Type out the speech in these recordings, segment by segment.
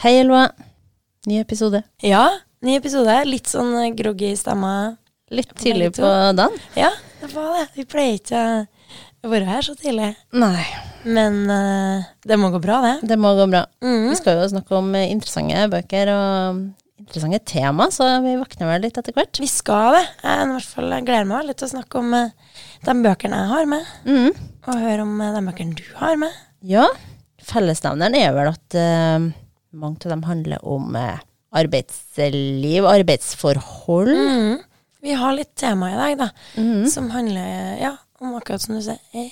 Hei. Elva. Ny episode. Ja, ny episode. Litt sånn eh, groggy stemme. Litt tidlig på dagen. Ja, det var det. Vi pleier ikke å være her så tidlig. Nei, Men uh, det må gå bra, det. det må gå bra. Mm. Vi skal jo snakke om eh, interessante bøker og interessante tema, så vi våkner vel litt etter hvert. Vi skal det. Jeg, i hvert fall, gleder meg litt til å snakke om de bøkene jeg har med, mm. og høre om de bøkene du har med. Ja, fellesnevneren er vel at mange av dem handler om eh, arbeidsliv, arbeidsforhold. Mm. Vi har litt tema i dag, da, mm. som handler ja, om akkurat som du sier. Eh,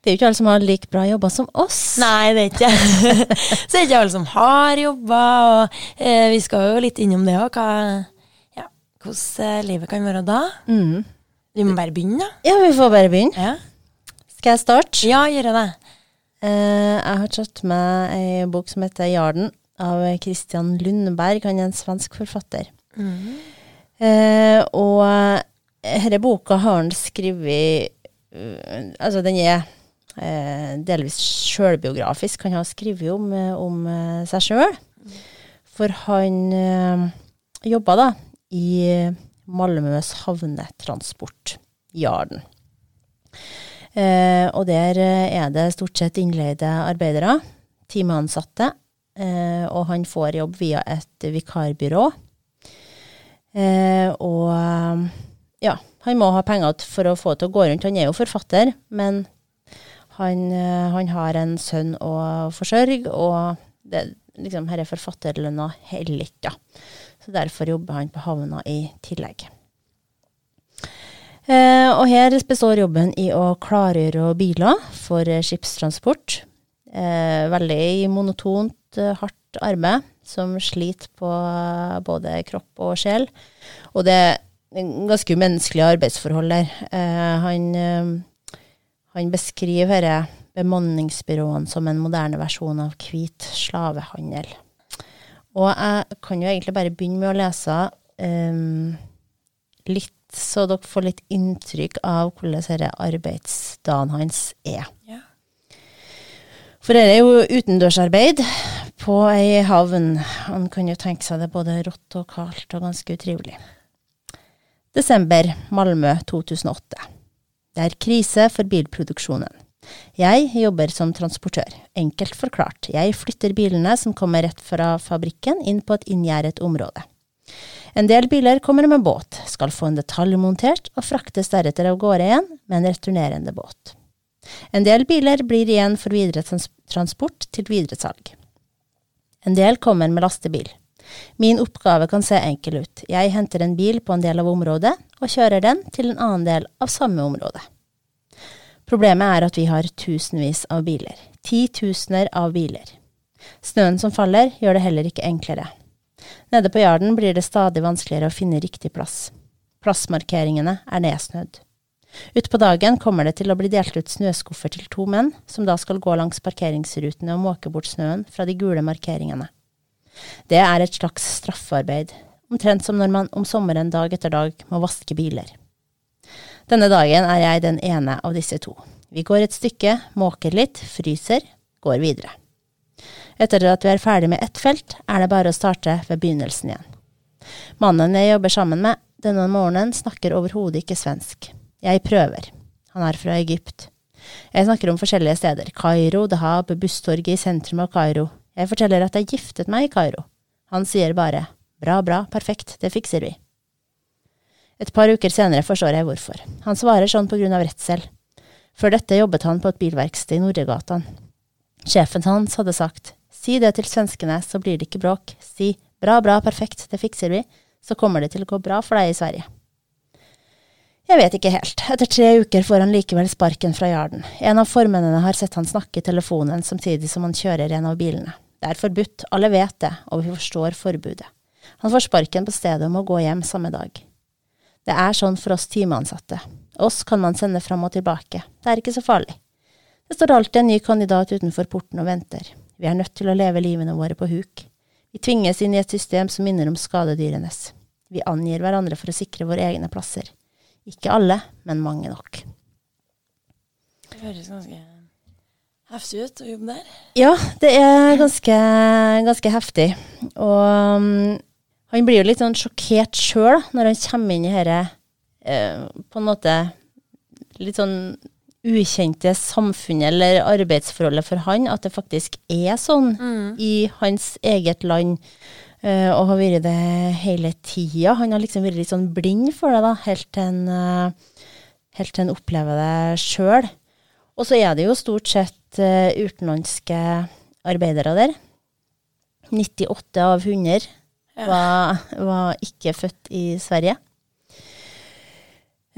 Det er jo ikke alle som har like bra jobber som oss. Nei, det er ikke Så det er ikke alle som har jobba, og eh, vi skal jo litt innom det òg, ja, hvordan eh, livet kan være da. Mm. Vi må bare begynne, da. Ja, vi får bare begynne. Ja, Skal jeg starte? ja gjøre det. Eh, jeg har tatt med ei bok som heter 'Jarden' av Christian Lundberg. Han er en svensk forfatter. Eh, og denne boka har han skrevet uh, Altså, den er uh, delvis sjølbiografisk. Han har skrevet om, eh, om uh, seg sjøl. For han jobba da i Malmøs havnetransport, Jarden. Eh, og der er det stort sett innleide arbeidere, timeansatte, og han får jobb via et vikarbyrå. Eh, og eh, ja, han må ha penger for å få til å gå rundt. Han er jo forfatter, men han, eh, han har en sønn å forsørge, og det, liksom, her er forfatterlønna heller ikke. Så derfor jobber han på havna i tillegg. Eh, og her består jobben i å klargjøre biler for eh, skipstransport. Eh, veldig monotont, eh, hardt arbeid som sliter på eh, både kropp og sjel. Og det er ganske umenneskelige arbeidsforhold der. Eh, han, eh, han beskriver dette bemanningsbyråene som en moderne versjon av hvit slavehandel. Og jeg kan jo egentlig bare begynne med å lese eh, litt, så dere får litt inntrykk av hvordan disse arbeidsdagen hans er. Ja. For det er jo utendørsarbeid på ei havn. Man kan jo tenke seg det både rått og kaldt og ganske utrivelig. Desember, Malmö 2008. Det er krise for bilproduksjonen. Jeg jobber som transportør. Enkelt forklart, jeg flytter bilene som kommer rett fra fabrikken inn på et inngjerdet område. En del biler kommer med båt, skal få en detalj montert og fraktes deretter av gårde igjen med en returnerende båt. En del biler blir igjen for videre transport til videresalg. En del kommer med lastebil. Min oppgave kan se enkel ut. Jeg henter en bil på en del av området og kjører den til en annen del av samme område. Problemet er at vi har tusenvis av biler. Titusener av biler. Snøen som faller, gjør det heller ikke enklere. Nede på Jarden blir det stadig vanskeligere å finne riktig plass. Plassmarkeringene er nedsnødd. Utpå dagen kommer det til å bli delt ut snøskuffer til to menn, som da skal gå langs parkeringsrutene og måke bort snøen fra de gule markeringene. Det er et slags straffarbeid, omtrent som når man om sommeren dag etter dag må vaske biler. Denne dagen er jeg den ene av disse to. Vi går et stykke, måker litt, fryser, går videre. Etter at vi er ferdig med ett felt, er det bare å starte ved begynnelsen igjen. Mannen jeg jobber sammen med denne morgenen, snakker overhodet ikke svensk. Jeg prøver. Han er fra Egypt. Jeg snakker om forskjellige steder. Kairo, Dahab, busstorget i sentrum av Kairo. Jeg forteller at jeg giftet meg i Kairo. Han sier bare bra, bra, perfekt, det fikser vi. Et par uker senere forstår jeg hvorfor. Han svarer sånn på grunn av redsel. Før dette jobbet han på et bilverksted i Nordregatan. Sjefen hans hadde sagt si det til svenskene, så blir det ikke bråk. Si bra, bra, perfekt, det fikser vi, så kommer det til å gå bra for deg i Sverige. Jeg vet ikke helt. Etter tre uker får han likevel sparken fra Jarden. En av formennene har sett han snakke i telefonen samtidig som han kjører en av bilene. Det er forbudt, alle vet det, og vi forstår forbudet. Han får sparken på stedet og må gå hjem samme dag. Det er sånn for oss timeansatte. Oss kan man sende fram og tilbake. Det er ikke så farlig. Det står alltid en ny kandidat utenfor porten og venter. Vi er nødt til å leve livene våre på huk. Vi tvinges inn i et system som minner om skadedyrenes. Vi angir hverandre for å sikre våre egne plasser. Ikke alle, men mange nok. Det høres ganske heftig ut å jobbe der. Ja, det er ganske, ganske heftig. Og um, han blir jo litt sånn sjokkert sjøl når han kommer inn i dette uh, på en måte litt sånn ukjente samfunnet eller arbeidsforholdet for han, at det faktisk er sånn i hans eget land. Eh, og har vært det hele tida. Han har liksom vært litt sånn blind for det, da, helt til han, uh, han opplever det sjøl. Og så er det jo stort sett uh, utenlandske arbeidere der. 98 av 100 Ja. var, var ikke født i Sverige.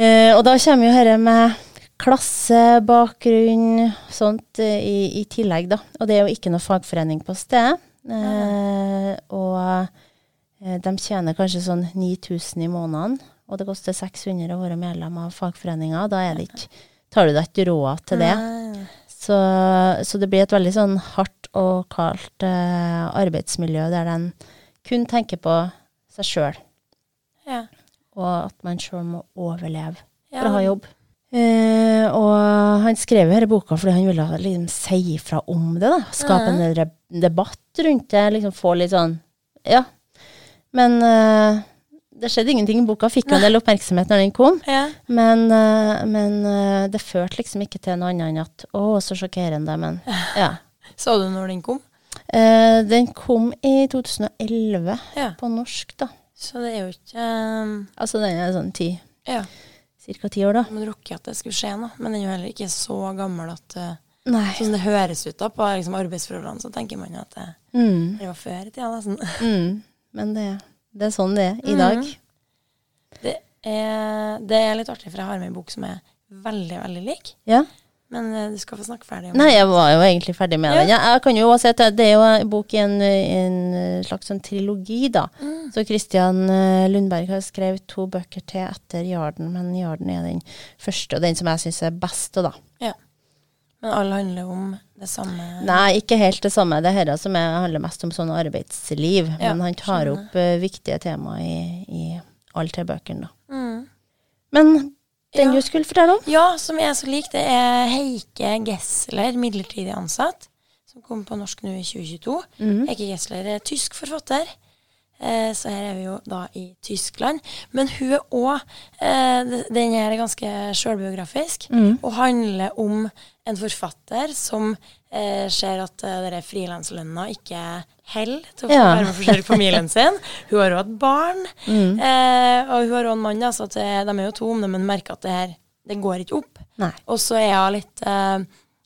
Og da kommer jo dette med klassebakgrunn, sånt i, i tillegg, da. Og det er jo ikke noe fagforening på stedet. Eh, og eh, de tjener kanskje sånn 9000 i måneden, og det koster 600 å være medlem av fagforeninga. Da er det ikke, tar du deg ikke råd til det. Så, så det blir et veldig sånn hardt og kaldt eh, arbeidsmiljø der den kun tenker på seg sjøl, Ja. og at man sjøl må overleve for å ha jobb. Eh, og han skrev denne boka fordi han ville liksom si ifra om det. da, Skape en re- debatt rundt det. liksom Få litt sånn Ja. Men eh, det skjedde ingenting. Boka fikk jo en del oppmerksomhet når den kom. Ja. Men, eh, men eh, det førte liksom ikke til noe annet enn at Å, så sjokkerende, men ja. Så du når den kom? Eh, den kom i 2011 Ja. på norsk, da. Så det er jo ikke um, Altså den er sånn ti, Ja. Cirka ti år, da. Man rokker at det skulle skje noe, men den er jo heller ikke så gammel at uh, Nei. Sånn det høres ut da på liksom, arbeidsforholdene, så tenker man jo at det, Mm, det var før i tida, nesten. mm. Men det, det er sånn det er i mm. dag. Det er, det er litt artig, for jeg har med en bok som er veldig, veldig lik. Ja. Men eh, du skal få snakke ferdig om Nei, jeg var jo egentlig ferdig med Ja. den. Jeg, jeg kan jo også si at det- det er jo en bok i en, en slags en trilogi, da. Mm. Så Christian eh, Lundberg har skrevet to bøker til etter Jarden, men Jarden er den første, og den som jeg syns er best, da. Ja. Men alle handler om det samme. Nei, ikke helt det samme. Det her som er, handler mest om sånn arbeidsliv. Ja, men han tar skjønner. opp uh, viktige temaer i, i alle tre bøkene, da. Mm. Men den Ja. du skulle fortelle om? Ja, som jeg så lik, det er Heike Gessler, midlertidig ansatt, som kom på norsk nå i 2022. Mm. Heike Gessler er tysk forfatter, eh, så her er vi jo da i Tyskland. Men hun er òg eh, Den her er ganske sjølbiografisk, mm. og handler om en forfatter som eh, ser at uh, denne frilanslønna ikke holder til å få Ja. være med og forsørge familien sin. Hun har òg et barn, Mm. eh, og hun har òg en mann, da, så at de er jo to men merker at det her det går ikke opp. Nei. Og så er jeg litt eh,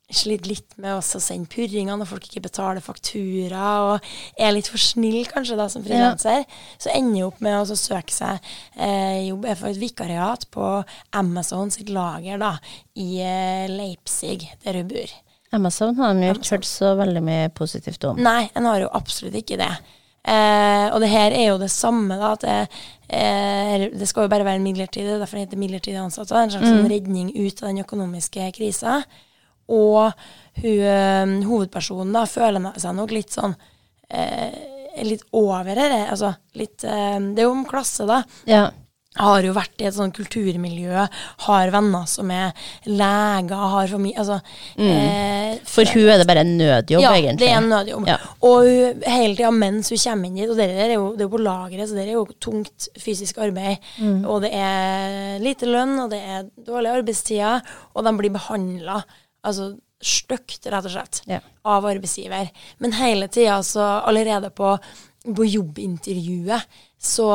slitt litt med å sende purringer når folk ikke betaler faktura, og er litt for snill kanskje da som frilanser. Så ender jeg opp med å søke seg eh, jobb jeg får et vikariat på Amazon sitt lager da, i eh, Leipzig, der hun bor. Amazon har de jo ikke hørt så veldig mye positivt om. Nei, en har jo absolutt ikke det. Eh, og det her er jo det samme, da. At det, eh, det skal jo bare være midlertidig, derfor heter midlertidig ansatt. En slags mm. redning ut av den økonomiske krisa. Og hun, eh, hovedpersonen da føler seg nok litt sånn eh, Litt over her. Altså litt eh, Det er jo om klasse, da Ja. Har jo vært i et sånn kulturmiljø, har venner som er leger, har familie Altså eh, For hun er det bare en nødjobb, ja, egentlig. det er en nødjobb. Ja. Og hun, hele tida mens hun kommer inn dit, og det der er jo, det er på lageret, så det er jo tungt fysisk arbeid. Mm. Og det er lite lønn, og det er dårlige arbeidstider, og de blir behandla altså, stygt, rett og slett, Ja. av arbeidsgiver. Men hele tida, altså allerede på, på jobbintervjuet, så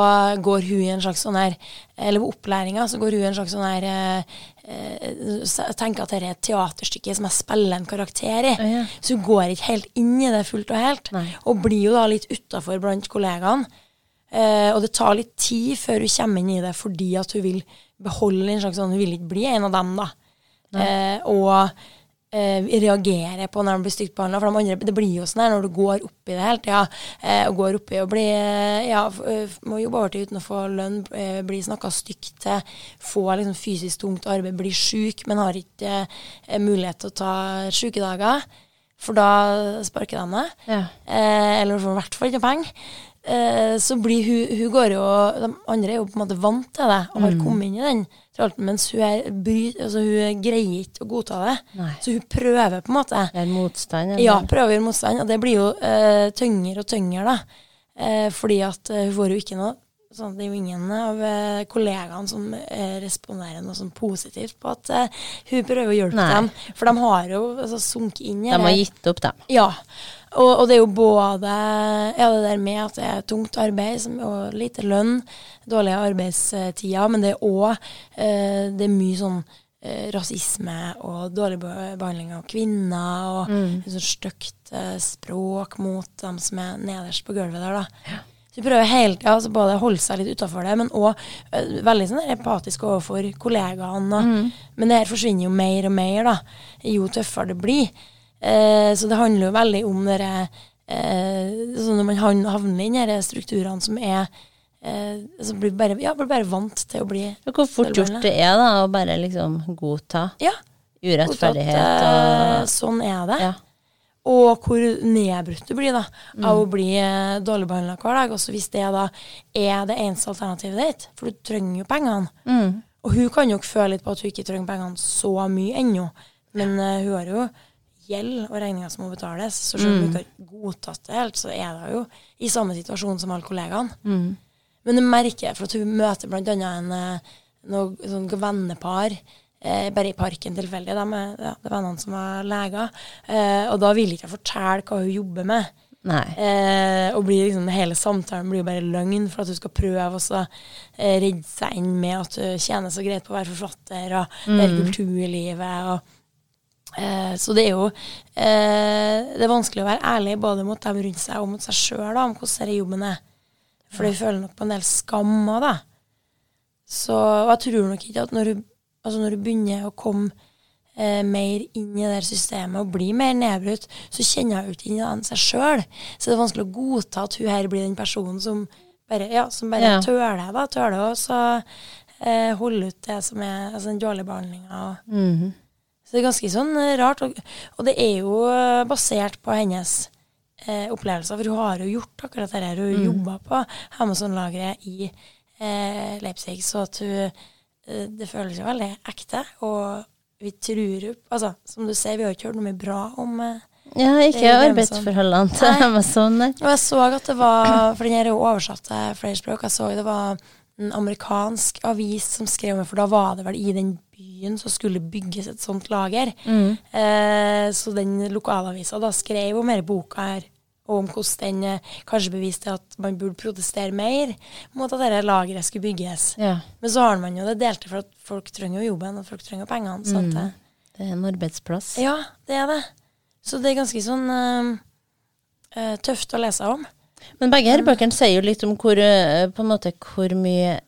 går hun i en slags sånn her Eller på opplæringa så går hun i en slags sånn her eh, eh, Tenker at dette er et teaterstykke som jeg spiller en karakter i. Ja, ja. Så hun går ikke helt inn i det fullt og helt, Nei. og blir jo da litt utafor blant kollegaene. Eh, og det tar litt tid før hun kommer inn i det, fordi at hun vil beholde en slags sånn Hun vil ikke bli en av dem, da. Eh, og eh, reagere på når de blir stygt behandla. For de andre, det blir jo sånn her når du går opp i det hele tida, eh, og går opp i å bli eh, Ja, eh, må jobbe overtid uten å få lønn, eh, bli snakka stygt til, få liksom fysisk tungt arbeid, bli sjuk, men har ikke mulighet til å ta sjukedager. For da sparker de deg. Ja. Eh, eller får i hvert fall ikke penger. Eh, så blir hun, hun går jo De andre er jo på en måte vant til det og har kommet inn i den mens hun, er, bry, altså, hun greier ikke å godta det. Nei. Så hun prøver på en måte. Er motstand? eller? Ja, prøver å gjøre motstand, og det blir jo uh, tyngre og tyngre, da. Uh, fordi at eh, hun får jo ikke noe sånn, Det er jo ingen av kollegaene som responderer noe sånn positivt på at hun prøver å hjelpe Nei. dem. For de har jo altså, sunket inn i De har gitt opp, dem. Ja. Og, og det er jo både ja, det der med at det er tungt arbeid som, og lite lønn, dårlige arbeidstider, men det er òg eh, Det er mye sånn eh, rasisme og dårlig behandling av kvinner og mm. sånn stygt eh, språk mot dem som er nederst på gulvet der, da. Så vi prøver hele tida altså både å holde seg litt utafor det, men òg veldig sånn empatisk overfor kollegaene. Mm. Men det her forsvinner jo mer og mer, da, jo tøffere det blir. Eh, så det handler jo veldig om dere eh, så Når man havner inn i de strukturene som er eh, som blir bare, ja, blir bare vant til å bli Og Hvor fort gjort det er da å bare liksom godta Ja. urettferdighet godtatt, eh, og Sånn er det. Ja. Og hvor nedbrutt du blir da, av å bli eh, dårlig behandla hver dag. Også hvis det da er det eneste alternativet ditt. For du trenger jo pengene. Mm. Og hun kan jo føle litt på at hun ikke trenger pengene så mye ennå. Men uh, hun har jo gjeld og regninger som må betales. Så selv om hun ikke har godtatt det helt, så er det jo i samme situasjon som alle kollegaene. Mm. Men du merker for at hun møter annet en eh, sånn vennepar eh, bare i parken tilfeldig. De er, ja, det er vennene som er leger. Eh, og da vil ikke jeg fortelle hva hun jobber med. Eh, og blir liksom, hele samtalen blir jo bare løgn for at hun skal prøve å eh, redde seg inn med at hun tjener så greit på å være forfatter og mm. i kulturlivet. Og, eh, så det er jo eh, Det er vanskelig å være ærlig både mot dem rundt seg og mot seg sjøl om hvordan denne jobben er. For de føler nok på en del skam av det. Så og jeg tror nok ikke at når du, altså når du begynner å komme eh, mer inn i det systemet og bli mer nedbrutt, så kjenner hun ikke inn i den seg sjøl. Så det er vanskelig å godta at hun her blir den personen som bare, ja, som bare Ja. tøler da, tøler å eh, holde ut det som er altså den dårlige behandlinga. Mhm. Så det er ganske sånn eh, rart. Og, og det er jo eh, basert på hennes eh, opplevelser, for hun har jo gjort akkurat det her. Hun har jobba på Amazon-lageret i eh, Leipzig, så at hun eh, Det føles jo veldig ekte. Og vi tror jo Altså, som du ser, vi har ikke hørt noe mye bra om eh, Ja, ikke arbeidsforholdene til. Amazon. Nei. Og jeg så at det var For den her er jo oversatt til flere språk. Jeg så det var en amerikansk avis som skrev om det, for da var det vel i den byen så skulle bygges et sånt lager. Eh, så den lokalavisa da skrev om denne boka her, og om hvordan den eh, kanskje beviste at man burde protestere mer mot at dette lageret skulle bygges. Ja. Men så har man jo det delte, for at folk trenger jo jobben, og folk trenger pengene. Mm. det, Det er en arbeidsplass. ja, det er det. Så det er ganske sånn eh, eh, tøft å lese om. Men begge her bøkene sier jo litt om hvor, eh, på en måte, hvor mye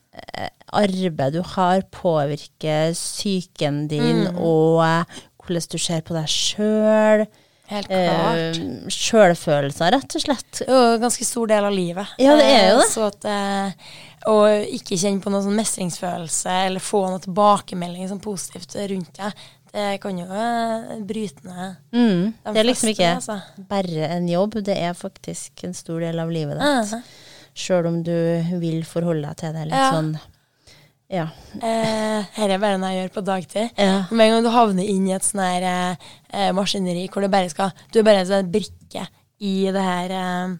arbeid du har påvirker psyken din, og eh, hvordan du ser på deg sjøl. Helt klart. Eh, Sjølfølelser, rett og slett. Det er jo en ganske stor del av livet. Ja, det er jo det. Eh, Så at eh, å ikke kjenne på noen sånn mestringsfølelse, eller få noen tilbakemelding sånn positivt rundt deg, det kan jo bryte ned Mm. de Det er liksom ikke altså. bare en jobb, det er faktisk en stor del av livet ditt. Eh, Sjøl om du vil forholde deg til det litt Ja. sånn Ja. eh, her er bare noe jeg gjør på dagtid. Ja. Med en gang du havner inn i et sånn her eh, eh, maskineri hvor du bare skal Du er bare en sånn brikke i det her eh,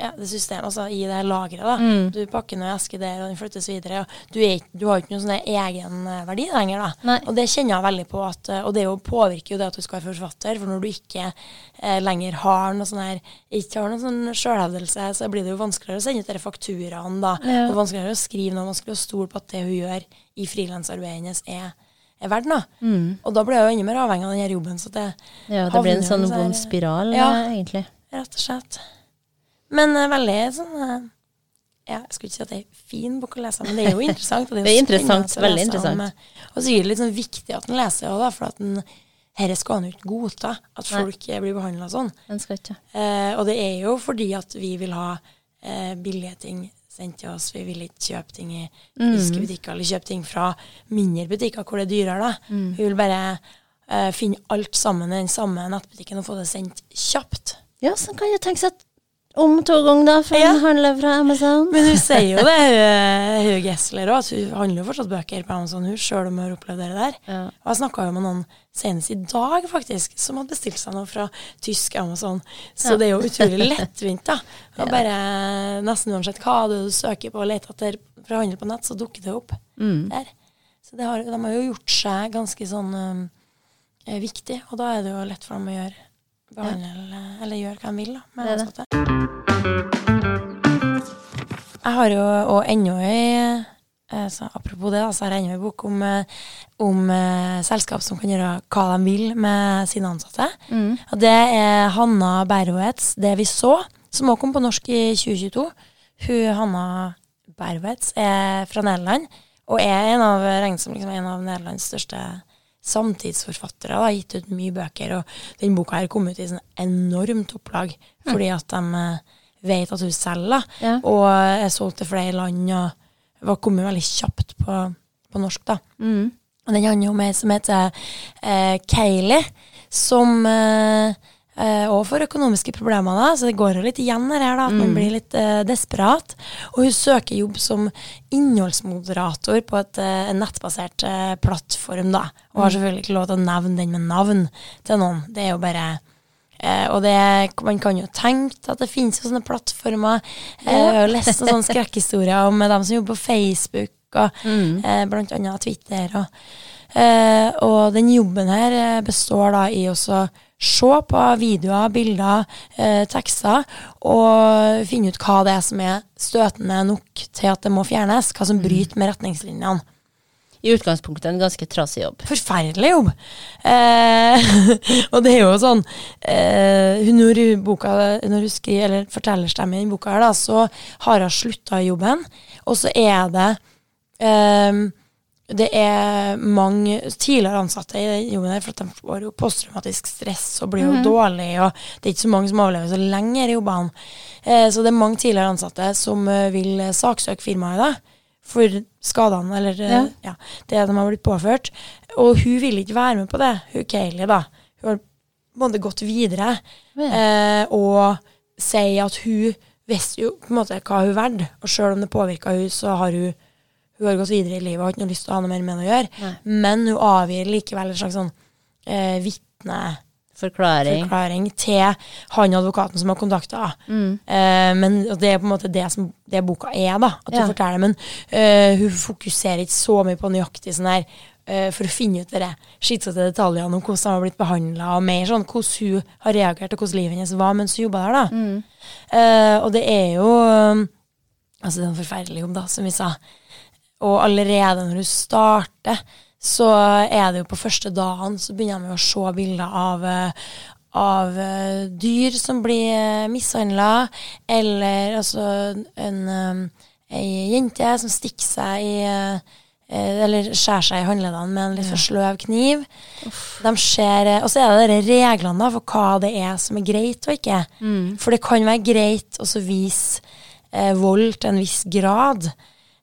ja, det systemet, altså i det lageret. da. Mm. Du pakker ned eske der, og den flyttes videre. og Du, er, du har ikke noen sånn egenverdi lenger. da. Nei. Og det kjenner jeg veldig på, at, eh, og det jo påvirker jo det at du skal være forfatter. For når du ikke eh, lenger har noe sånn her, ikke har noen sånn sjølhevdelse, så blir det jo vanskeligere å sende ut disse fakturaene. da, Ja. Og vanskeligere å skrive noe, vanskeligere å stole på at det hun gjør i frilansarbeidet hennes, er, er verdt noe. Og da blir jeg jo enda mer avhengig av denne jobben. så det ja, det blir en sånn vond spiral, Ja. eh, egentlig. Rett og slett. Men uh, veldig sånn uh, ja, Jeg skulle ikke si at det er fin bok å lese, men det er jo interessant. Det jo er interessant, veldig interessant. Om, så og det litt sånn viktig at en leser òg, for at en, dette skal han jo ikke godta. At folk Nei. blir behandla sånn. Den skal ikke. Eh, og det er jo fordi at vi vil ha eh, billige ting sendt til oss. Vi vil ikke kjøpe ting i fysiske butikker, eller kjøpe ting fra mindre butikker hvor det er dyrere. da. Vi vil bare eh, finne alt sammen i den samme nettbutikken og få det sendt kjapt. Ja, sånn kan jeg tenke seg at om to ganger, da, for Ja. den handler fra Amazon. Men hun sier jo det, hun hun Gessler òg, hun handler jo fortsatt bøker på Amazon, hun, sjøl om hun har opplevd det der. Ja. Og jeg snakka jo med noen senest i dag, faktisk, som hadde bestilt seg noe fra tysk Amazon. Så Ja. det er jo utrolig lettvint, da. Og bare nesten uansett hva du søker på og leter etter fra handel på nett, så dukker det opp Mm. der. Så det har, de har jo gjort seg ganske sånn um, eh, viktig, og da er det jo lett for dem å gjøre behandle, eller gjøre hva de vil, da. Med ansatte. Jeg har jo òg ennå ei eh, så Apropos det, så har jeg ennå en bok om, eh, om eh, selskap som kan gjøre hva de vil med sine ansatte. Mm. Og det er Hanna Berwetz, 'Det vi så', som også kom på norsk i 2022. Hun Hanna Berwetz er fra Nederland, og er en av, regnes som liksom en av Nederlands største samtidsforfattere. Har gitt ut mye bøker, og den boka her kom ut i sånn enormt opplag, fordi at de eh, vet at hun selger, da. Ja. Og er solgt til flere land, og var kommet veldig kjapt på, på norsk, da. Mm. Og den handler om ei som heter eh, Kayleigh, som eh, eh, for får økonomiske problemer, da, så det går jo litt igjen her, da, at man blir litt eh, desperat. Og hun søker jobb som innholdsmoderator på et, en nettbasert eh, plattform, da. Og har selvfølgelig ikke lov til å nevne den med navn til noen. Det er jo bare Eh, og det, man kan jo tenke at det finnes jo sånne plattformer. Jeg har lest noen skrekkhistorier om dem som jobber på Facebook, og eh, blant annet Twitter. Og, eh, og den jobben her består da i å så se på videoer, bilder, eh, tekster, og finne ut hva det er som er støtende nok til at det må fjernes. Hva som bryter med retningslinjene. I utgangspunktet en ganske trasig jobb. Forferdelig jobb. Eh, og det er jo sånn eh, Når hun, boka, når hun skriver, eller fortellerstemmen i boka, her, da, så har hun slutta i jobben. Og så er det eh, Det er mange tidligere ansatte i jobben her, for de får jo posttraumatisk stress og blir jo dårlige, og det er ikke så mange som overlever så lenge i jobbene. Eh, så det er mange tidligere ansatte som eh, vil saksøke firmaet da, for skadene, eller eh, Ja. ja. det de har blitt påført. Og hun vil ikke være med på det, hun Kayleigh, da. Hun har på en måte gått videre eh, og sier at hun visste jo på en måte hva hun er verdt, og sjøl om det påvirka hun, så har hun hun har gått videre i livet og har ikke noe lyst til å ha noe mer med henne å gjøre. Nei. Men hun avgir likevel en slags sånn eh, vitneforklaring Forklaring. til han advokaten som har kontakta henne. Eh, men det er på en måte det som det boka er, da. At Ja. hun forteller. Men eh, hun fokuserer ikke så mye på nøyaktig sånn her eh, for å finne ut det skitsete detaljene om hvordan hun har blitt behandla, og mer sånn hvordan hun har reagert, og hvordan livet hennes var mens hun jobba der. da. Eh, og det er jo um, Altså, det er en forferdelig jobb, da, som vi sa. Og allerede når du starter, så er det jo på første dagen så begynner vi å se bilder av, eh, av eh, dyr som blir mishandla, eller altså en ei jente som stikker seg i eh, eh, eller skjærer seg i håndleddene med en litt for sløv kniv. De ser, eh, og så er det de reglene da, for hva det er som er greit og ikke. For det kan være greit å vise eh, vold til en viss grad.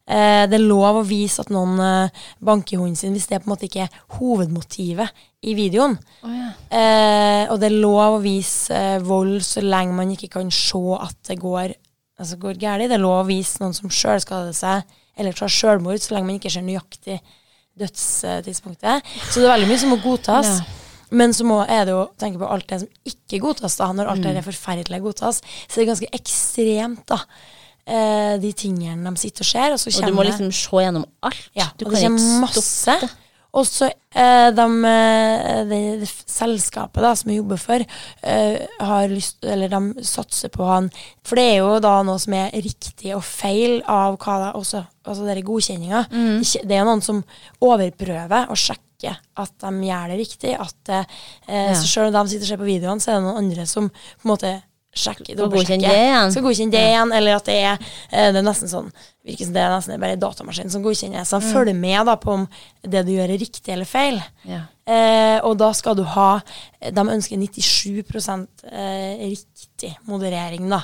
Eh, det er lov å vise at noen eh, banker hunden sin hvis det på en måte ikke er hovedmotivet i videoen. Eh, og det er lov å vise vold så lenge man ikke kan se at det går, altså går galt. Det er lov å vise noen som sjøl skader seg, eller tar sjølmord, så lenge man ikke ser nøyaktig dødstidspunktet. Så det er veldig mye som må godtas. Men så må, er det jo tenke på alt det som ikke godtas, da. Når alt det er forferdelig godtas, så det er ganske ekstremt, da. Eh, de tingene de sitter og ser. Og, så Og du må liksom se gjennom alt. ja, du og kan det kommer ikke masse. stoppe. Og så eh, de, de, det, det selskapet da, som jeg jobber for, eh, har lyst, eller de satser på han For det er jo da noe som er riktig og feil av hva det også, altså dere godkjenninga. Mm. Det, er det er noen som overprøver og sjekker at de gjør det riktig. At, eh, Ja. Så selv om de sitter og ser på videoene, så er det noen andre som på en måte godkjenne det igjen. Skal godkjenne det igjen, eller at det er, eh, det er nesten sånn virker som det er nesten bare en datamaskin som godkjenner. Så mm. følger med da på om det du gjør er riktig eller feil. Ja. Eh, og da skal du ha De ønsker 97 eh, riktig moderering, da.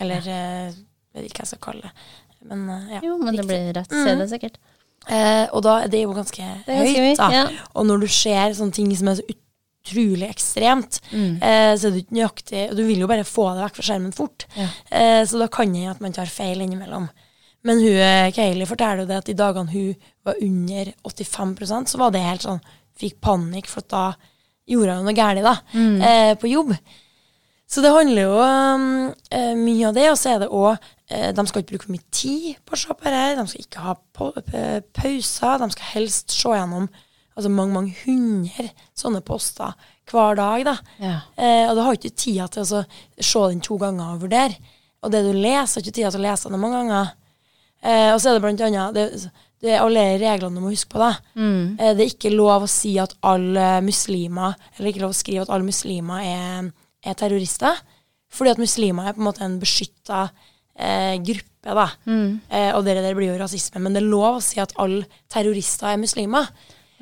Eller eh, vet ikke hva jeg skal kalle det. Men eh, ja. Jo, men det blir rett. Se det sikkert. Eh, og da det er jo ganske, Det er ganske høyt, da. ja. Og når du ser sånne ting som er så utrolig ekstremt, Mm. eh, så er det ikke nøyaktig og Du vil jo bare få det vekk fra skjermen fort. Ja. Eh, så da kan det at man tar feil innimellom. Men hun, eh, Kayleigh forteller jo det at de dagene hun var under 85% så var det helt sånn Fikk panikk, for da gjorde hun noe galt da, Mm. eh, på jobb. Så det handler jo um, eh, mye av det, og så er det òg eh, De skal ikke bruke for mye tid på å se på det. De skal ikke ha pa pa- pauser. De skal helst se gjennom altså mange, mange hundre sånne poster hver dag. da. Ja. Eh, og da har du ikke tida til å se den to ganger og vurdere. Og det du leser, har ikke tida til å lese den mange ganger. Eh, og så er det blant annet det, det er alle reglene du må huske på. da. Mm. Eh, det er ikke lov å si at alle muslimer Eller ikke lov å skrive at alle muslimer er, er terrorister. Fordi at muslimer er på en måte en beskytta eh, gruppe, da. Mm. Eh, og det der blir jo rasisme. Men det er lov å si at alle terrorister er muslimer.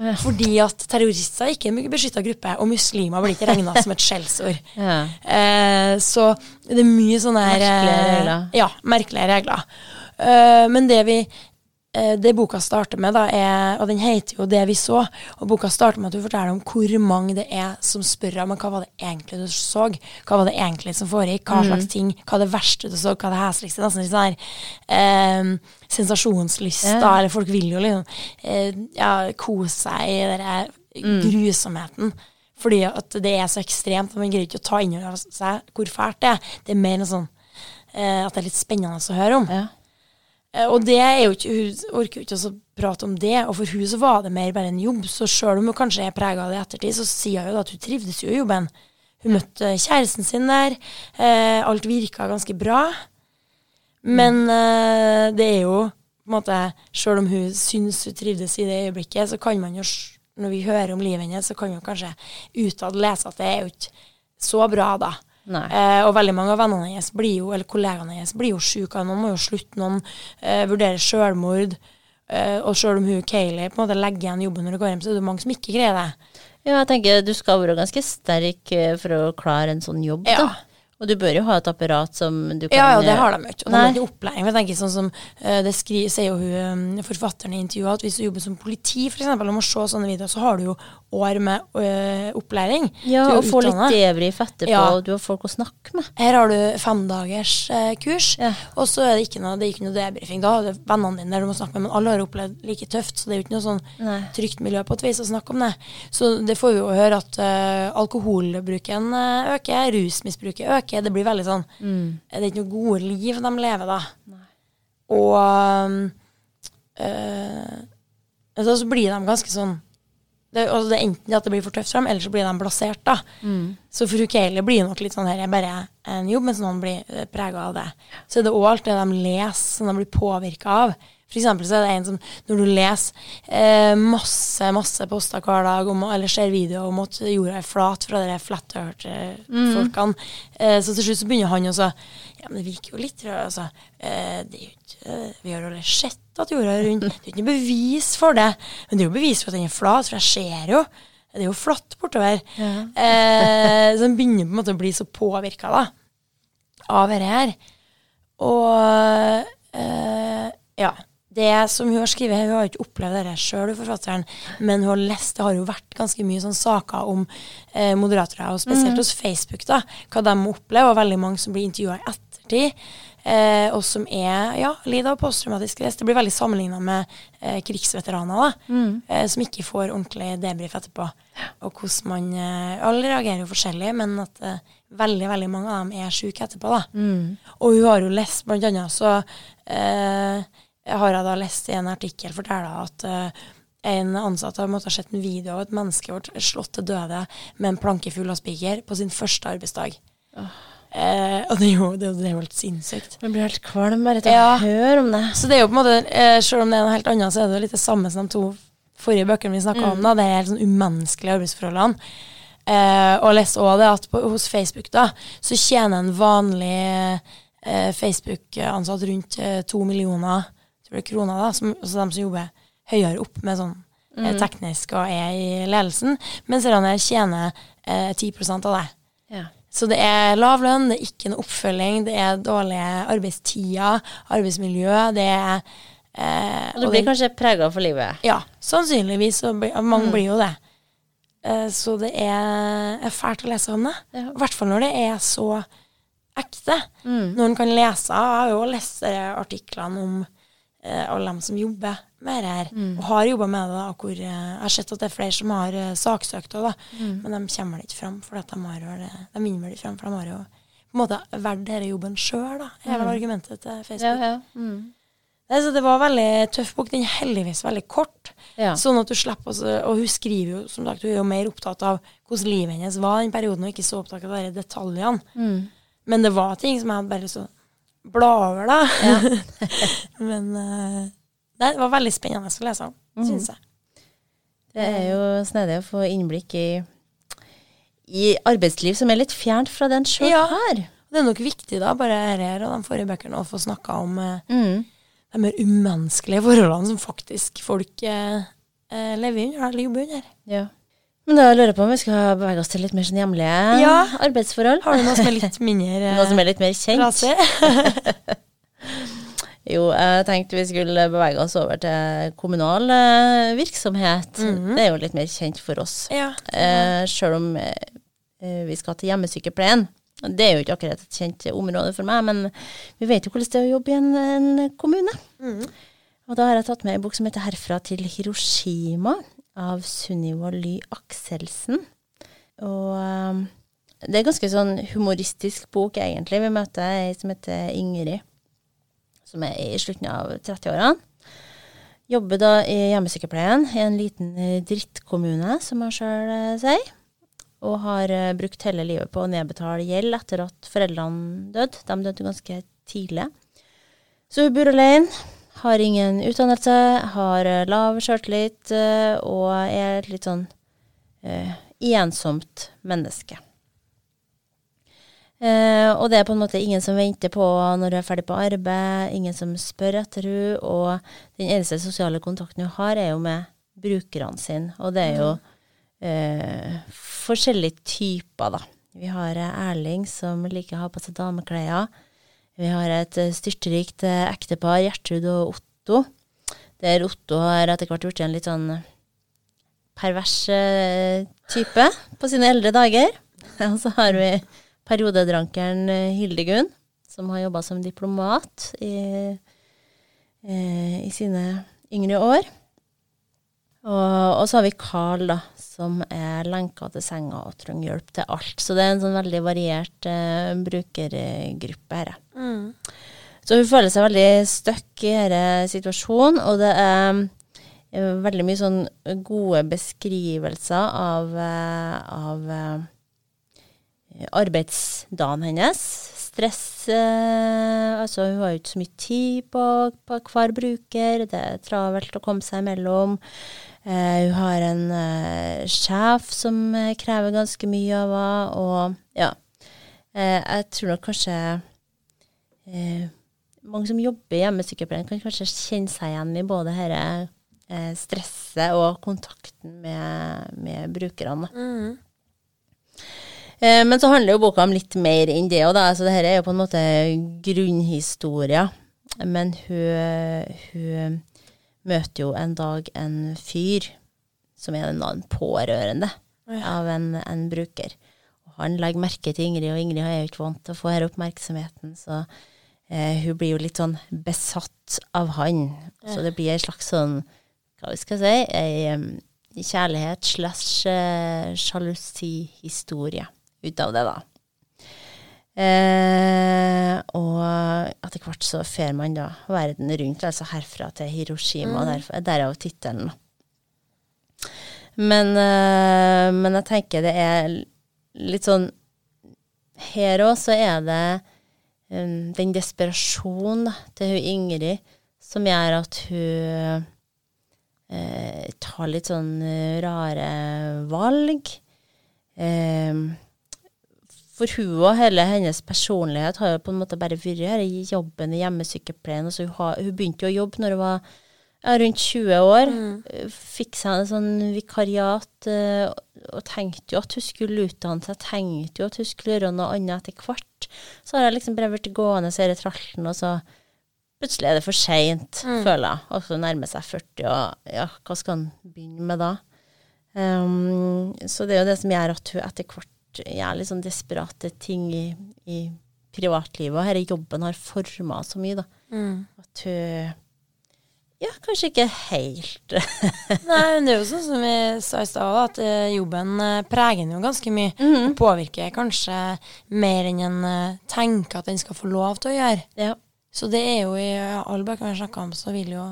Ja. Fordi at terrorister er ikke en beskytta gruppe, og muslimer blir ikke regna som et skjellsord. Ja. Eh, så det er mye sånne her Merkelige eh, regler. Ja, merkelige regler. Eh, men det vi eh, det boka starter med, da, er, og den heter jo 'Det vi så', og boka starter med at du forteller om hvor mange det er som spør om hva var det egentlig du så, hva var det egentlig som foregikk, hva slags ting, hva er det verste du så, hva er det hesligste, nesten litt sånn her eh, sensasjonslyst, da, eller folk vil jo liksom eh, ja, kose seg i den grusomheten. Fordi at det er så ekstremt, og man greier ikke å ta inn over seg hvor fælt det er. Det er mer en sånn eh, at det er litt spennende å høre om. Ja. Eh, og det er jo ikke, hun orker jo ikke å prate om det, og for hun så var det mer bare en jobb. Så sjøl om hun kanskje er prega av det i ettertid, så sier hun jo at hun trivdes jo i jobben. Hun møtte kjæresten sin der. Eh, alt virka ganske bra. Men eh, det er jo på en måte Sjøl om hun syns hun trivdes i det øyeblikket, så kan man jo, når vi hører om livet hennes, så kan jo kanskje utad lese at det er jo ikke så bra, da. Eh, og veldig mange av vennene hennes blir jo, eller kollegaene hennes blir jo syke. Noen må jo slutte, noen eh, vurderer selvmord. Eh, og selv om hun Kayleigh på en måte legger igjen jobben når hun går hjem, så er det mange som ikke greier det. Ja, jeg tenker du skal være ganske sterk eh, for å klare en sånn jobb, Ja. da. Og du bør jo ha et apparat som du kan Ja, ja, det har de jo ikke. Og de har Nei. ikke opplæring. Jeg tenker sånn som eh, Det skriver, sier jo hun, eh, forfatteren i intervjuet, at hvis du jobber som politi, for eksempel, og må se sånne videoer, så har du jo år med eh, opplæring. Ja, er og få litt debrief etterpå, Ja. og du har folk å snakke med. Her har du femdagers eh, kurs, Ja. og så er det ikke noe, det er ikke noe debrifing. Da har du vennene dine der du må snakke med, men alle har opplevd like tøft, så det er jo ikke noe sånn Nei. trygt miljø på et vis å snakke om det. Så det får vi jo høre at eh, alkoholbruken eh, øker, rusmisbruket øker. Det blir veldig sånn Mm. Det er ikke noe gode liv de lever, da. Og um, eh, altså, så blir de ganske sånn det, altså det er enten at det blir for tøft for dem, eller så blir de plassert. da. Mm. Så for Kayleigh blir det nok litt sånn her, jeg bare en jobb, mens noen blir uh, prega av det. Så er det òg alt det de leser, som de blir påvirka av. For eksempel så er det en som, når du leser eh, masse masse poster hver dag, om, eller ser videoer om at jorda er flat fra de flat earth-folkene, eh, så til slutt så begynner han også Ja, men det virker jo litt rart, altså. Eh, det er jo ikke, vi har aldri sett at jorda er rund. Det er jo ikke noe bevis for det. Men det er jo bevis for at den er flat, for jeg ser jo. Det er jo flatt bortover. Ja. Eh, så den begynner på en måte å bli så påvirka av dette her. Og eh, ja. Det som hun har skrevet, hun har ikke opplevd dette sjøl, forfatteren, men hun har lest Det har jo vært ganske mye sånn saker om eh, moderatorer, og spesielt hos Facebook, da, hva de opplever, og veldig mange som blir intervjua i ettertid. Eh, og som er, ja, lider av posttraumatisk stress. Det blir veldig sammenligna med eh, krigsveteraner, da, eh, som ikke får ordentlig debrief etterpå. Og hvordan man eh, Alle reagerer jo forskjellig, men at eh, veldig veldig mange av dem er syke etterpå. da. Og hun har jo lest, blant annet, så eh, har jeg da lest i en artikkel fortelle at uh, en ansatt har måttet ha sett en video av et menneske ble slått til døde med en planke full av spiker på sin første arbeidsdag. Eh, og det er, jo, det, det er jo helt sinnssykt. Man blir helt kvalm bare av Ja. å høre om det. Så det er jo på en måte, eh, selv om det er noe helt annet, så er det jo litt det samme som de to forrige bøkene vi snakka om. da, Det er helt sånn umenneskelige arbeidsforholdene. Eh, og jeg leste òg det at på, hos Facebook da, så tjener en vanlig eh, Facebook-ansatt rundt eh, to millioner tror det er Krona, da, som, altså de som jobber høyere opp med sånn eh, teknisk og er i ledelsen, mens denne tjener eh, 10 av det. Ja. Så det er lav lønn, det er ikke noe oppfølging, det er dårlige arbeidstider, arbeidsmiljø, det er eh, Og du og blir det- kanskje prega for livet. Ja, sannsynligvis. Så blir, mange blir jo det. Eh, så det er, er fælt å lese om det. Ja. I hvert fall når det er så ekte. Mm. Når en kan lese Jeg har jo lest artiklene om alle dem som jobber med det her, Mm. og har jobba med det. da, hvor eh, Jeg har sett at det er flere som har eh, saksøkt òg. Mm. Men de kommer ikke fram, for at de, har eh, de vinner vel ikke fram. For de har jo på en måte valgt denne jobben sjøl, da. er vel argumentet til Facebook. Mm. Ja, ja. Mm. Nei, så det var veldig tøff bok. Den er heldigvis veldig kort. ja. Sånn at du slipper også, Og hun skriver jo, som sagt, hun er jo mer opptatt av hvordan livet hennes var den perioden, og ikke så opptatt av de detaljene. Mm. Men det var ting som jeg hadde bare lyst til å bla over, da. Men uh, det var veldig spennende å lese om, mm. syns jeg. Det er jo snedig å få innblikk i, i arbeidsliv som er litt fjernt fra den sjøl Ja. her. Det er nok viktig, da, bare her, her og de forrige bøkene, å få snakka om eh, Mm. de mer umenneskelige forholdene som faktisk folk eh, eh, lever under, eller jobber under. Ja. Men da lurer jeg på om vi skal bevege oss til litt mer sånn hjemlige Ja. arbeidsforhold. Har du noe som er litt mindre Noe som er litt mer kjent. Jo, jeg tenkte vi skulle bevege oss over til kommunal virksomhet. virksomhet. -hmm. Det er jo litt mer kjent for oss. Ja. Eh, Sjøl om eh, vi skal til hjemmesykepleien. Det er jo ikke akkurat et kjent område for meg, men vi vet jo hvordan det er å jobbe i en, en kommune. Mm. Og da har jeg tatt med en bok som heter 'Herfra til Hiroshima' av Sunniva Ly Akselsen. Og eh, det er en ganske sånn humoristisk bok, egentlig. Vi møter ei som heter Ingrid, som er i slutten av 30-årene. Jobber da i hjemmesykepleien i en liten eh, drittkommune, som hun sjøl sier. Og har eh, brukt hele livet på å nedbetale gjeld etter at foreldrene døde. De døde ganske tidlig. Så hun bor alene, har ingen utdannelse, har eh, lav sjøltillit eh, og er et litt sånn eh, ensomt menneske. Eh, og det er på en måte ingen som venter på når hun er ferdig på arbeid, ingen som spør etter hun, og den eneste sosiale kontakten hun har, er jo med brukerne sine. Og det er jo eh, forskjellige typer, da. Vi har Erling som liker å ha på seg dameklær. Vi har et eh, styrterikt eh, ektepar, Gjertrud og Otto. Der Otto har etter hvert blitt en litt sånn pervers eh, type på sine eldre dager. Og så har vi periodedrankeren Hildegunn, som har jobba som diplomat i, i sine yngre år. Og, og så har vi Carl, da, som er lenka til senga og trenger hjelp til alt. Så det er en sånn veldig variert eh, brukergruppe her. Mm. Så hun føler seg veldig stuck i denne situasjonen, og det er eh, veldig mye sånn gode beskrivelser av, eh, av eh, arbeidsdagen hennes. Stress eh, Altså, hun har jo ikke så mye tid på, på hver bruker. Det er travelt å komme seg imellom. Eh, hun har en eh, sjef som eh, krever ganske mye av henne, og ja. Eh, jeg tror nok kanskje eh, mange som jobber i hjemmesykepleien, kan kanskje kjenne seg igjen i både dette eh, stresset og kontakten med, med brukerne. Mm. Eh, men så handler jo boka om litt mer enn det. Og da, altså, dette er jo på en måte grunnhistoria. Men hun, hun møter jo en dag en fyr som er en pårørende Ja. av en, en bruker. Og han legger merke til Ingrid, og Ingrid er jo ikke vant til å få denne oppmerksomheten, så eh, hun blir jo litt sånn besatt av han. Så det blir en slags sånn, hva skal jeg si, ei kjærlighet slash eh, sjalusihistorie ut av det, da. Eh, og etter hvert så fer man da verden rundt, altså herfra til Hiroshima, der derfor, derav tittelen. Men, eh, men jeg tenker det er litt sånn Her òg så er det um, den desperasjonen til hun Ingrid som gjør at hun eh, tar litt sånn rare valg. Eh, for hun og hele hennes personlighet har jo på en måte bare vært her i jobben i hjemmesykepleien. Altså hun, har, hun begynte jo å jobbe når hun var ja, rundt 20 år. Mm. Fikk seg en sånn vikariat eh, og tenkte jo at hun skulle utdanne seg. Tenkte jo at hun skulle gjøre noe annet etter hvert. Så har jeg liksom bare blitt gående i denne tralten, og så plutselig er det for seint, føler jeg. Og så nærmer seg 40, og ja, hva skal han begynne med da? Um, så det er jo det som gjør at hun etter hvert gjør litt sånn desperate ting i, i privatlivet. Og denne jobben har forma så mye, da. Mm. At hun ja, kanskje ikke helt Nei, men det er jo sånn som vi sa i stad, at eh, jobben eh, preger en jo ganske mye. Mm Og påvirker kanskje mer enn en eh, tenker at den skal få lov til å gjøre. Ja. Så det er jo i alle bøker vi har snakka om, så vil jo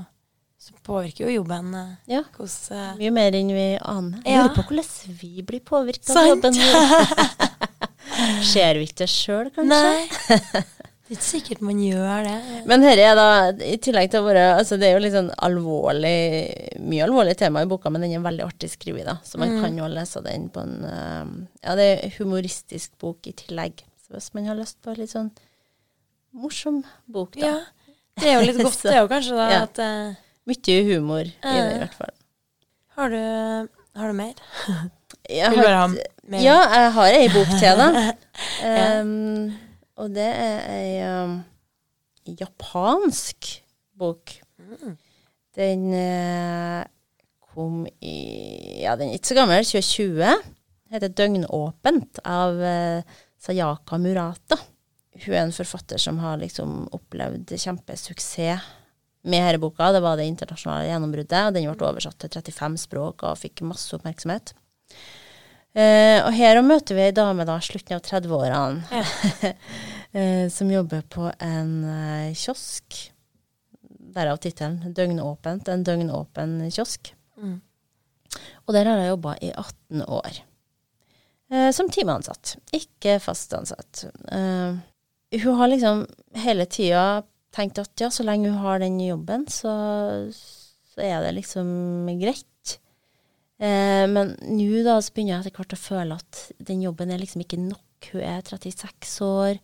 så påvirker jo jobben eh, ja. hos uh, Mye mer enn vi aner. Jeg Ja. lurer på hvordan vi blir påvirket av jobben vår. Ser vi ikke det sjøl, kanskje? Nei. Det er ikke sikkert man gjør det. Men dette er da, i tillegg til å være altså Det er jo litt sånn alvorlig, mye alvorlig tema i boka, men den er veldig artig skrevet, da. Så man kan jo lese den på en eh, Ja, det er en humoristisk bok i tillegg. Så hvis man har lyst på en litt sånn morsom bok, da. Ja. Det er jo litt godt, det jo kanskje da ja. at Mye humor i det, Eh. i hvert fall. Har du, har du mer? Jeg Vil du bare ha mer? Ja, jeg har ei bok til, da. Um, og det er ei um, japansk bok. Den uh, kom i Ja, den er ikke så gammel. 2020. Heter 'Døgnåpent' av uh, Sayaka Murata. Hun er en forfatter som har liksom opplevd kjempesuksess med denne boka. Det var det internasjonale gjennombruddet, og den ble oversatt til 35 språk og fikk masse oppmerksomhet. Eh, og her møter vi ei dame da, slutten av 30-årene, eh, som jobber på en eh, kiosk. Derav tittelen 'Døgnåpent'. En døgnåpen kiosk. Mm. Og der har jeg jobba i 18 år. Eh, som timeansatt, ikke fast ansatt. Eh, hun har liksom hele tida tenkt at ja, så lenge hun har den jobben, så, så er det liksom greit. Eh, men nå da så begynner jeg etter hvert å føle at den jobben er liksom ikke nok. Hun er 36 år.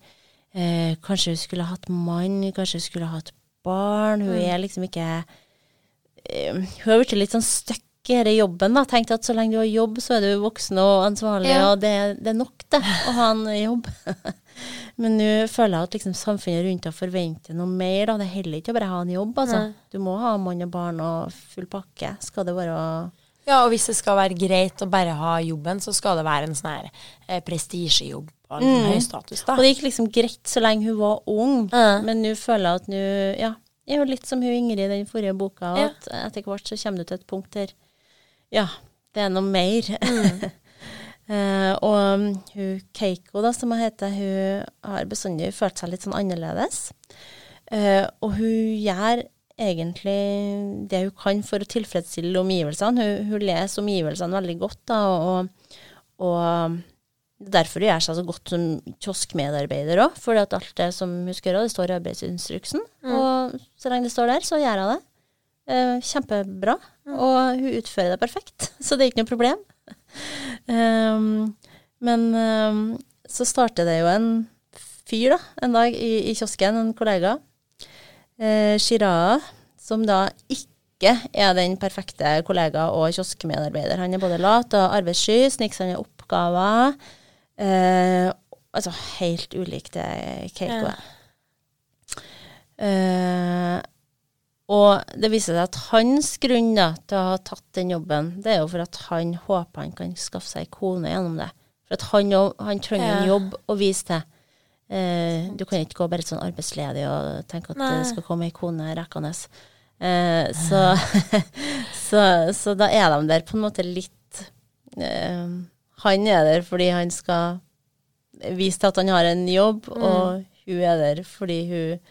Eh, kanskje hun skulle hatt mann, kanskje hun skulle hatt barn. Hun Mm. er liksom ikke eh, Hun har blitt litt sånn stuck i denne jobben. da, Tenkt at så lenge du har jobb, så er du voksen og ansvarlig, Ja. og det, det er nok det å ha en jobb. Men nå føler jeg at liksom samfunnet rundt deg forventer noe mer. da, Det holder ikke å bare ha en jobb. altså. Nei. Du må ha mann og barn og full pakke. Skal det være Ja, og hvis det skal være greit å bare ha jobben, så skal det være en sånn her eh, prestisjejobb Og, en Mm. høy status, da. Og det gikk liksom greit så lenge hun var ung, Ja. men nå føler jeg at nå Ja, jeg er jo litt som hun Ingrid i den forrige boka, Ja. at etter hvert så kommer du til et punkt der Ja, det er noe mer. Eh, og um, hun Keiko, da, som hun heter, hun har bestandig følt seg litt sånn annerledes. Uh, og hun gjør egentlig det hun kan for å tilfredsstille omgivelsene. Hun, hun leser omgivelsene veldig godt, da, og, og derfor hun gjør seg så godt som kioskmedarbeider òg. For alt det som hun skal gjøre, det står i arbeidsinstruksen. Og så lenge det står der, så gjør hun det. Eh, kjempebra. Og hun utfører det perfekt, så det er ikke noe problem. Um, men um, så starter det jo en fyr da, en dag i, i kiosken, en kollega, eh, Shiraa, som da ikke er den perfekte kollega og kioskmedarbeider. Han er både lat og arbeidssky, sniker seg unna oppgaver. Eh, altså helt ulik det Keiko Ja. er. Og det viser seg at hans grunn da, til å ha tatt den jobben, det er jo for at han håper han kan skaffe seg ei kone gjennom det. For at han, han trenger en jobb å vise til. Eh, du kan ikke gå bare sånn arbeidsledig og tenke at Nei. det skal komme ei kone rekkende. Eh, så, så, så da er de der på en måte litt eh, Han er der fordi han skal vise til at han har en jobb, og hun er der fordi hun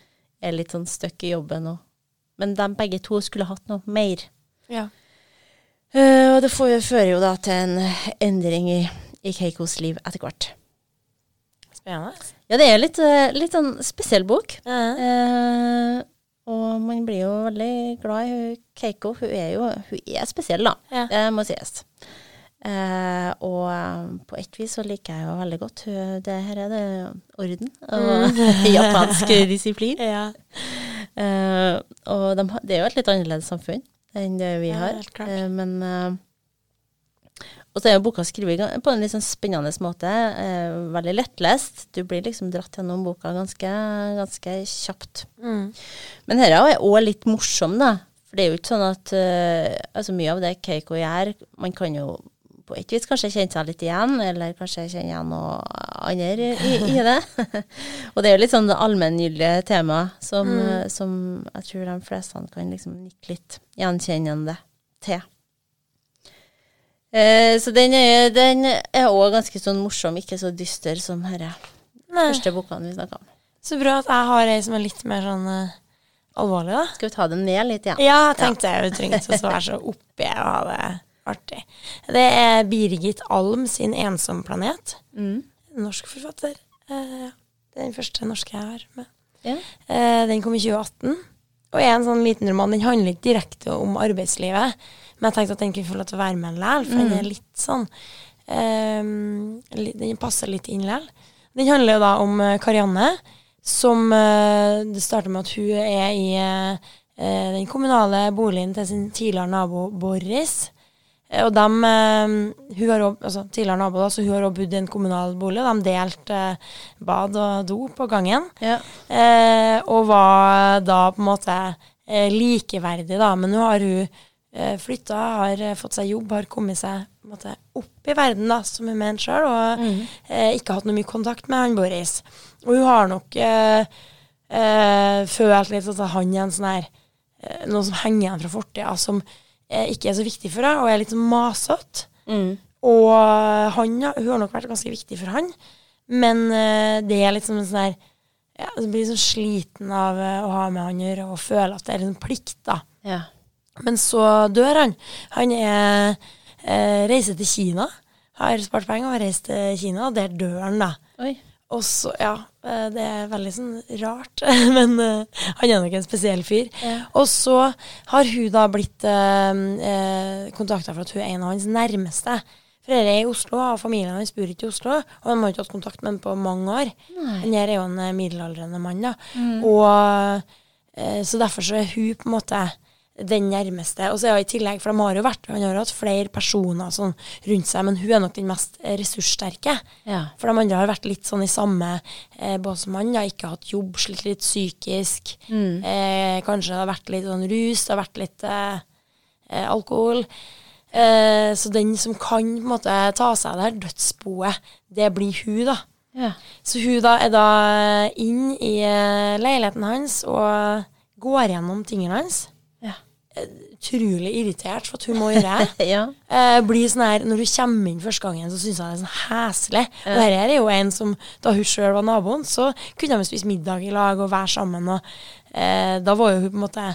er litt sånn stuck i jobben. Og, men de begge to skulle hatt noe mer. Ja. Uh, og det får, fører jo da til en endring i, i Keikos liv etter hvert. Spennende. Ja, det er litt, eh, litt sånn spesiell bok. Ja. Uh, og man blir jo veldig glad i Keiko. Hun er jo hun er spesiell, da. Ja. Det må sies. Eh, og eh, på et vis så liker jeg jo veldig godt det her er det orden og japansk disiplin. Ja. Eh, og de, det er jo et litt annerledes samfunn enn det vi Ja, har. Eh, men eh, Og så er jo boka skrevet på en litt sånn spennende måte. eh, veldig lettlest. Du blir liksom dratt gjennom boka ganske, ganske kjapt. Mm. Men dette er òg litt morsom, da. For det er jo ikke sånn at Altså mye av det Keiko gjør, man kan jo på et vis kanskje kjent seg litt igjen, eller kanskje kjenne igjen noe andre i, i det. og det er jo litt sånn det allmenngyldige temaet som, Mm. som jeg tror de fleste kan liksom nikke litt gjenkjennende til. Eh, så den er, den også ganske sånn morsom, ikke så dyster som disse første bokene vi snakka om. Så bra at jeg har ei som er litt mer sånn eh, alvorlig, da. Skal vi ta det ned litt igjen? Ja, jeg tenkte jeg trengte å være så oppi og ha det artig. Det er Birgit Alm sin 'Ensom planet'. Mm. Norsk forfatter. Eh, det er den første norske jeg har med. Yeah. Eh, den kom i 2018. Og er en sånn liten roman. Den handler ikke direkte om arbeidslivet, men jeg tenkte at den kunne få lov til å være med likevel, for den er litt sånn eh, Den passer litt inn likevel. Den handler jo da om eh, Karianne, som eh, Det starter med at hun er i den kommunale boligen til sin tidligere nabo Boris. Og dem, eh, hun har også, altså tidligere nabo, da, så hun har også bodd i en kommunal bolig. De delte eh, bad og do på gangen. Ja. Eh, og var da på en måte eh, likeverdig, da. Men nå har hun eh, flytta, har fått seg jobb, har kommet seg måte opp i verden, da, som hun mener sjøl, og eh, ikke hatt noe mye kontakt med han Boris. Og hun har nok følt litt at han er en sånn her Noe som henger igjen fra fortida, som ikke er så viktig for henne, og er litt sånn masete. Mm. Og han, ja, hun har nok vært ganske viktig for han, men eh, det er litt som en sånn der ja, Du blir liksom sliten av eh, å ha med han å gjøre og føle at det er en plikt, da. ja. Men så dør han. Han er, eh, reiser til Kina, har spart penger og har reist til Kina, og der dør han, da. Oi. Og så, ja, eh, det er veldig sånn rart, men uh, han er nok en spesiell fyr. Ja. Og så har hun da blitt eh, eh, kontakta for at hun er en av hans nærmeste. Foreldre er i Oslo, og familien hans bor ikke i Oslo, og de har ikke hatt kontakt med ham på mange år. Nei. Han her er jo en eh, middelaldrende mann, da. Og uh, så derfor så er hun på en måte den nærmeste. Og så er hun i tillegg, for de har jo vært Han har jo hatt flere personer sånn rundt seg, men hun er nok den mest ressurssterke. Ja. For de andre har vært litt sånn i samme eh, båt som han. har Ikke hatt jobb, slitt litt psykisk. Eh, kanskje det har vært litt sånn rus, det har vært litt eh, eh, alkohol. Eh, så den som kan på en måte ta seg av det her dødsboet, det blir hun, da. Ja. Så hun da er da inn i eh, leiligheten hans og går gjennom tingene hans. Ja. Utrolig irritert for at hun må gjøre det. ja. Eh, blir sånn her, Når du kommer inn første gangen, så syns jeg det er sånn heslig. Og dette er jo en som, da hun sjøl var naboen, så kunne de spise middag i lag og være sammen. Og eh, da var jo hun på en måte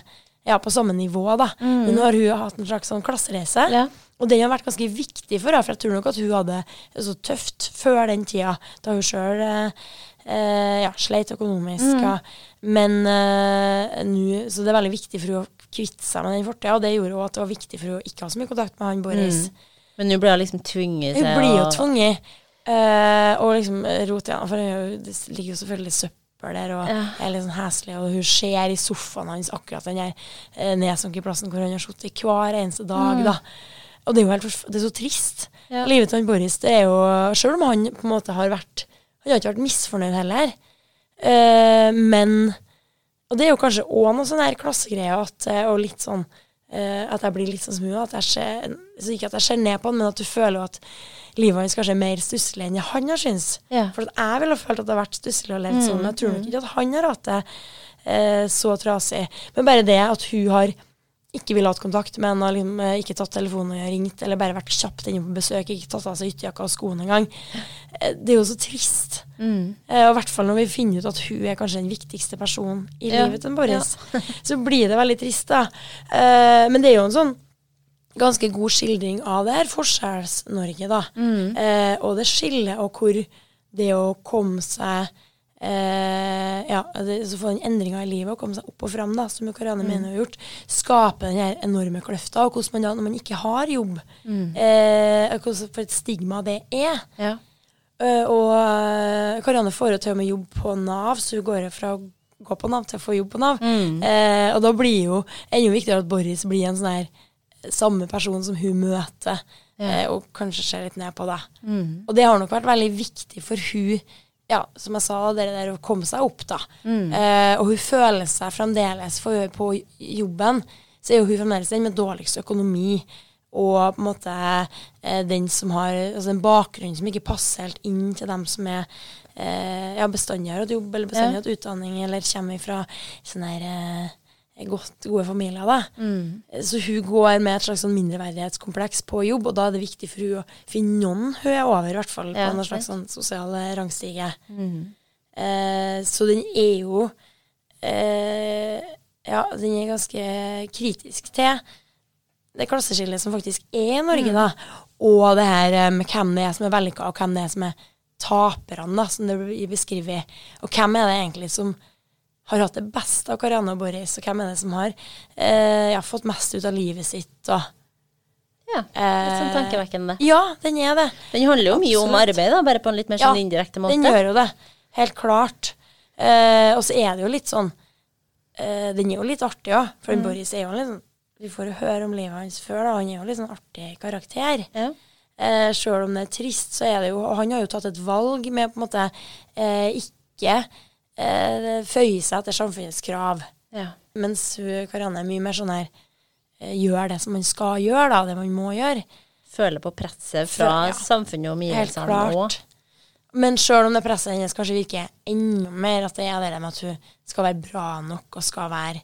ja, på samme nivå, da. Men nå har hun hatt en slags sånn klassereise. Ja. Og den har vært ganske viktig for henne, for jeg tror nok at hun hadde det så tøft før den tida, da hun sjøl eh, eh, ja, sleit økonomisk. Ja. Men eh, nå Så det er veldig viktig for henne kvitte seg med den fortida, og det gjorde også at det var viktig for henne ikke ha så mye kontakt med han Boris. Men nå blir hun liksom tvunget Hun blir jo tvunget Uh, og liksom rote igjen, for det er ligger jo selvfølgelig søppel der, og Ja. er litt sånn heslig, og hun ser i sofaen hans akkurat den der eh, nedsunket plassen hvor han har sittet hver eneste dag, da. Og det er jo helt det er så trist. Ja. Livet til han Boris, det er jo Selv om han på en måte har vært Han har ikke vært misfornøyd heller, uh, men Og det er jo kanskje òg noe sånn her klassegreie, at, eh, og litt sånn eh, at jeg blir litt sånn ser, så ikke at jeg ser ned på han, men at du føler at livet hans kanskje er mer stusslig enn han har syntes. Ja. For at jeg ville følt at det har vært stusslig og levd sånn. Men jeg tror nok ikke at han har hatt det eh, så trasig. Men bare det at hun har ikke ville hatt kontakt med har liksom, eh, ikke tatt telefonen og ringt, eller bare vært kjapt inne på besøk, ikke tatt av seg ytterjakka og skoene engang. Eh, det er jo så trist. Mm. Eh, og i hvert fall når vi finner ut at hun er kanskje den viktigste personen i Ja. livet til Boris, så blir det veldig trist, da. Men det er jo en sånn ganske god skildring av det her Forskjells-Norge, da. Mm. Og det skillet, og hvor det å komme seg eh, Ja, så få den endringa i livet og komme seg opp og fram, da, som Karianne Mm. mener har gjort, skape den her enorme kløfta, og hvordan man da, når man ikke har jobb, Mm. eh, for et stigma det er. Ja. Eh, og eh, Karianne får jo til og med jobb på Nav, så hun går fra å gå på Nav til å få jobb på Nav. Mm. Eh, og da blir jo enda viktigere at Boris blir en sånn her eh, samme person som hun møter, eh, og kanskje ser litt ned på det. Mm. Og det har nok vært veldig viktig for hun ja, som jeg sa, det der å komme seg opp, da. Mm. Eh, og hun føler seg fremdeles, for på jobben, så er jo hun fremdeles den med dårligst økonomi. og på en måte eh, den som har altså en bakgrunn som ikke passer helt inn til dem som er eh, ja, bestandig har hatt jobb eller bestandig Ja. hatt utdanning, eller kommer fra sånn her, eh, godt, gode familier. da. Mm. Så hun går med et slags sånn mindreverdighetskompleks på jobb, og da er det viktig for hun å finne noen hun er over, i hvert fall Ja, på en slags sånn sosial rangstige. Mm. Eh, så den er jo eh, Ja, den er ganske kritisk til det klasseskillet som faktisk er i Norge, da. Og det her eh, med hvem det er som er vellykka, og hvem det er som er taperne, da, som det blir beskrevet. Og hvem er det egentlig som har hatt det beste av Karianne og Boris, og hvem er det som har eh, ja, fått mest ut av livet sitt, og Ja. Litt sånn eh, tankevekkende. Ja, den er det. Den handler jo mye om arbeid, da, bare på en litt mer Ja, sånn indirekte måte. Den gjør jo det. Helt klart. Eh, og så er det jo litt sånn eh, Den er jo litt artig òg, for Mm. Boris er jo litt sånn Vi får jo høre om livet hans før, da. Han er jo litt sånn artig karakter. Ja. Eh, Sjøl om det er trist, så er det jo Han har jo tatt et valg med på en måte eh, ikke eh, føye seg etter samfunnets krav. Ja. Mens Karianne er mye mer sånn her eh, Gjør det som man skal gjøre, da. Det man må gjøre. Føler på presset fra Ja. samfunnet og omgivelsene òg. Men sjøl om det presset hennes kanskje virker enda mer at det er det med at hun skal være bra nok og skal være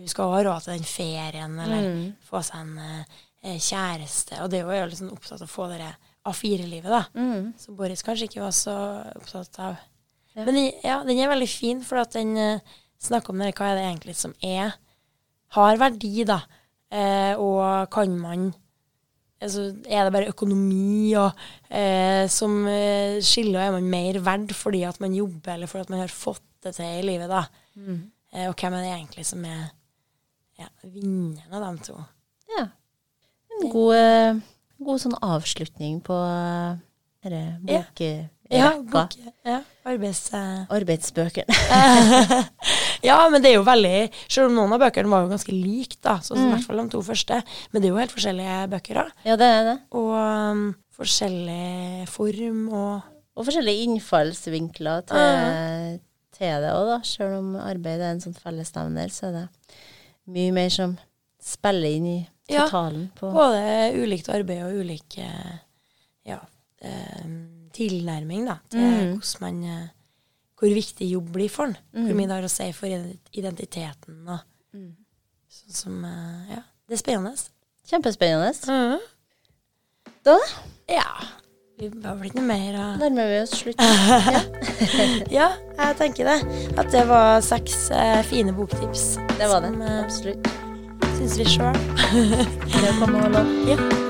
Hun skal ha råd til den ferien eller Mm. få seg en eh, kjæreste. Og det er jo liksom opptatt av å få det A4-livet, da. Mm. Så Boris kanskje ikke var så opptatt av. Ja. Men ja, den er veldig fin, for at den uh, snakker om det, hva er det egentlig som er har verdi, da. Eh, og kan man altså, Er det bare økonomi og, eh, som eh, skiller, er man mer verd fordi at man jobber, eller fordi at man har fått det til i livet, da? Mm. Eh, og hvem er det egentlig som er ja, vinneren av dem to? Ja. En god, eh, god sånn avslutning på denne denne Ja. Ja, bok, ja arbeids... Uh... Arbeidsbøkene. ja, men det er jo veldig Selv om noen av bøkene var jo ganske like, da, så mm. i hvert fall de to første. Men det er jo helt forskjellige bøker, da. Ja, det er det. Og um, forskjellig form og Og forskjellige innfallsvinkler til, til det òg, da. Selv om arbeid er en sånn fellesnevner, så er det mye mer som spiller inn i Ja. totalen på både ulikt arbeid og ulike eh, ja, eh, tilnærming da, til Mm. hvordan man eh, Hvor viktig jobb blir for en. Hvor Mm. mye det har å si for identiteten og Mm. sånn som eh, Ja, det er spennende. Kjempespennende. Da Ja. Vi har vel ikke noe mer av nærmer vi oss slutten. Ja, jeg tenker det. At det var seks eh, fine boktips. Det var det. Som, eh, Absolutt. syns vi sjøl. Det kommer å holde. Ja.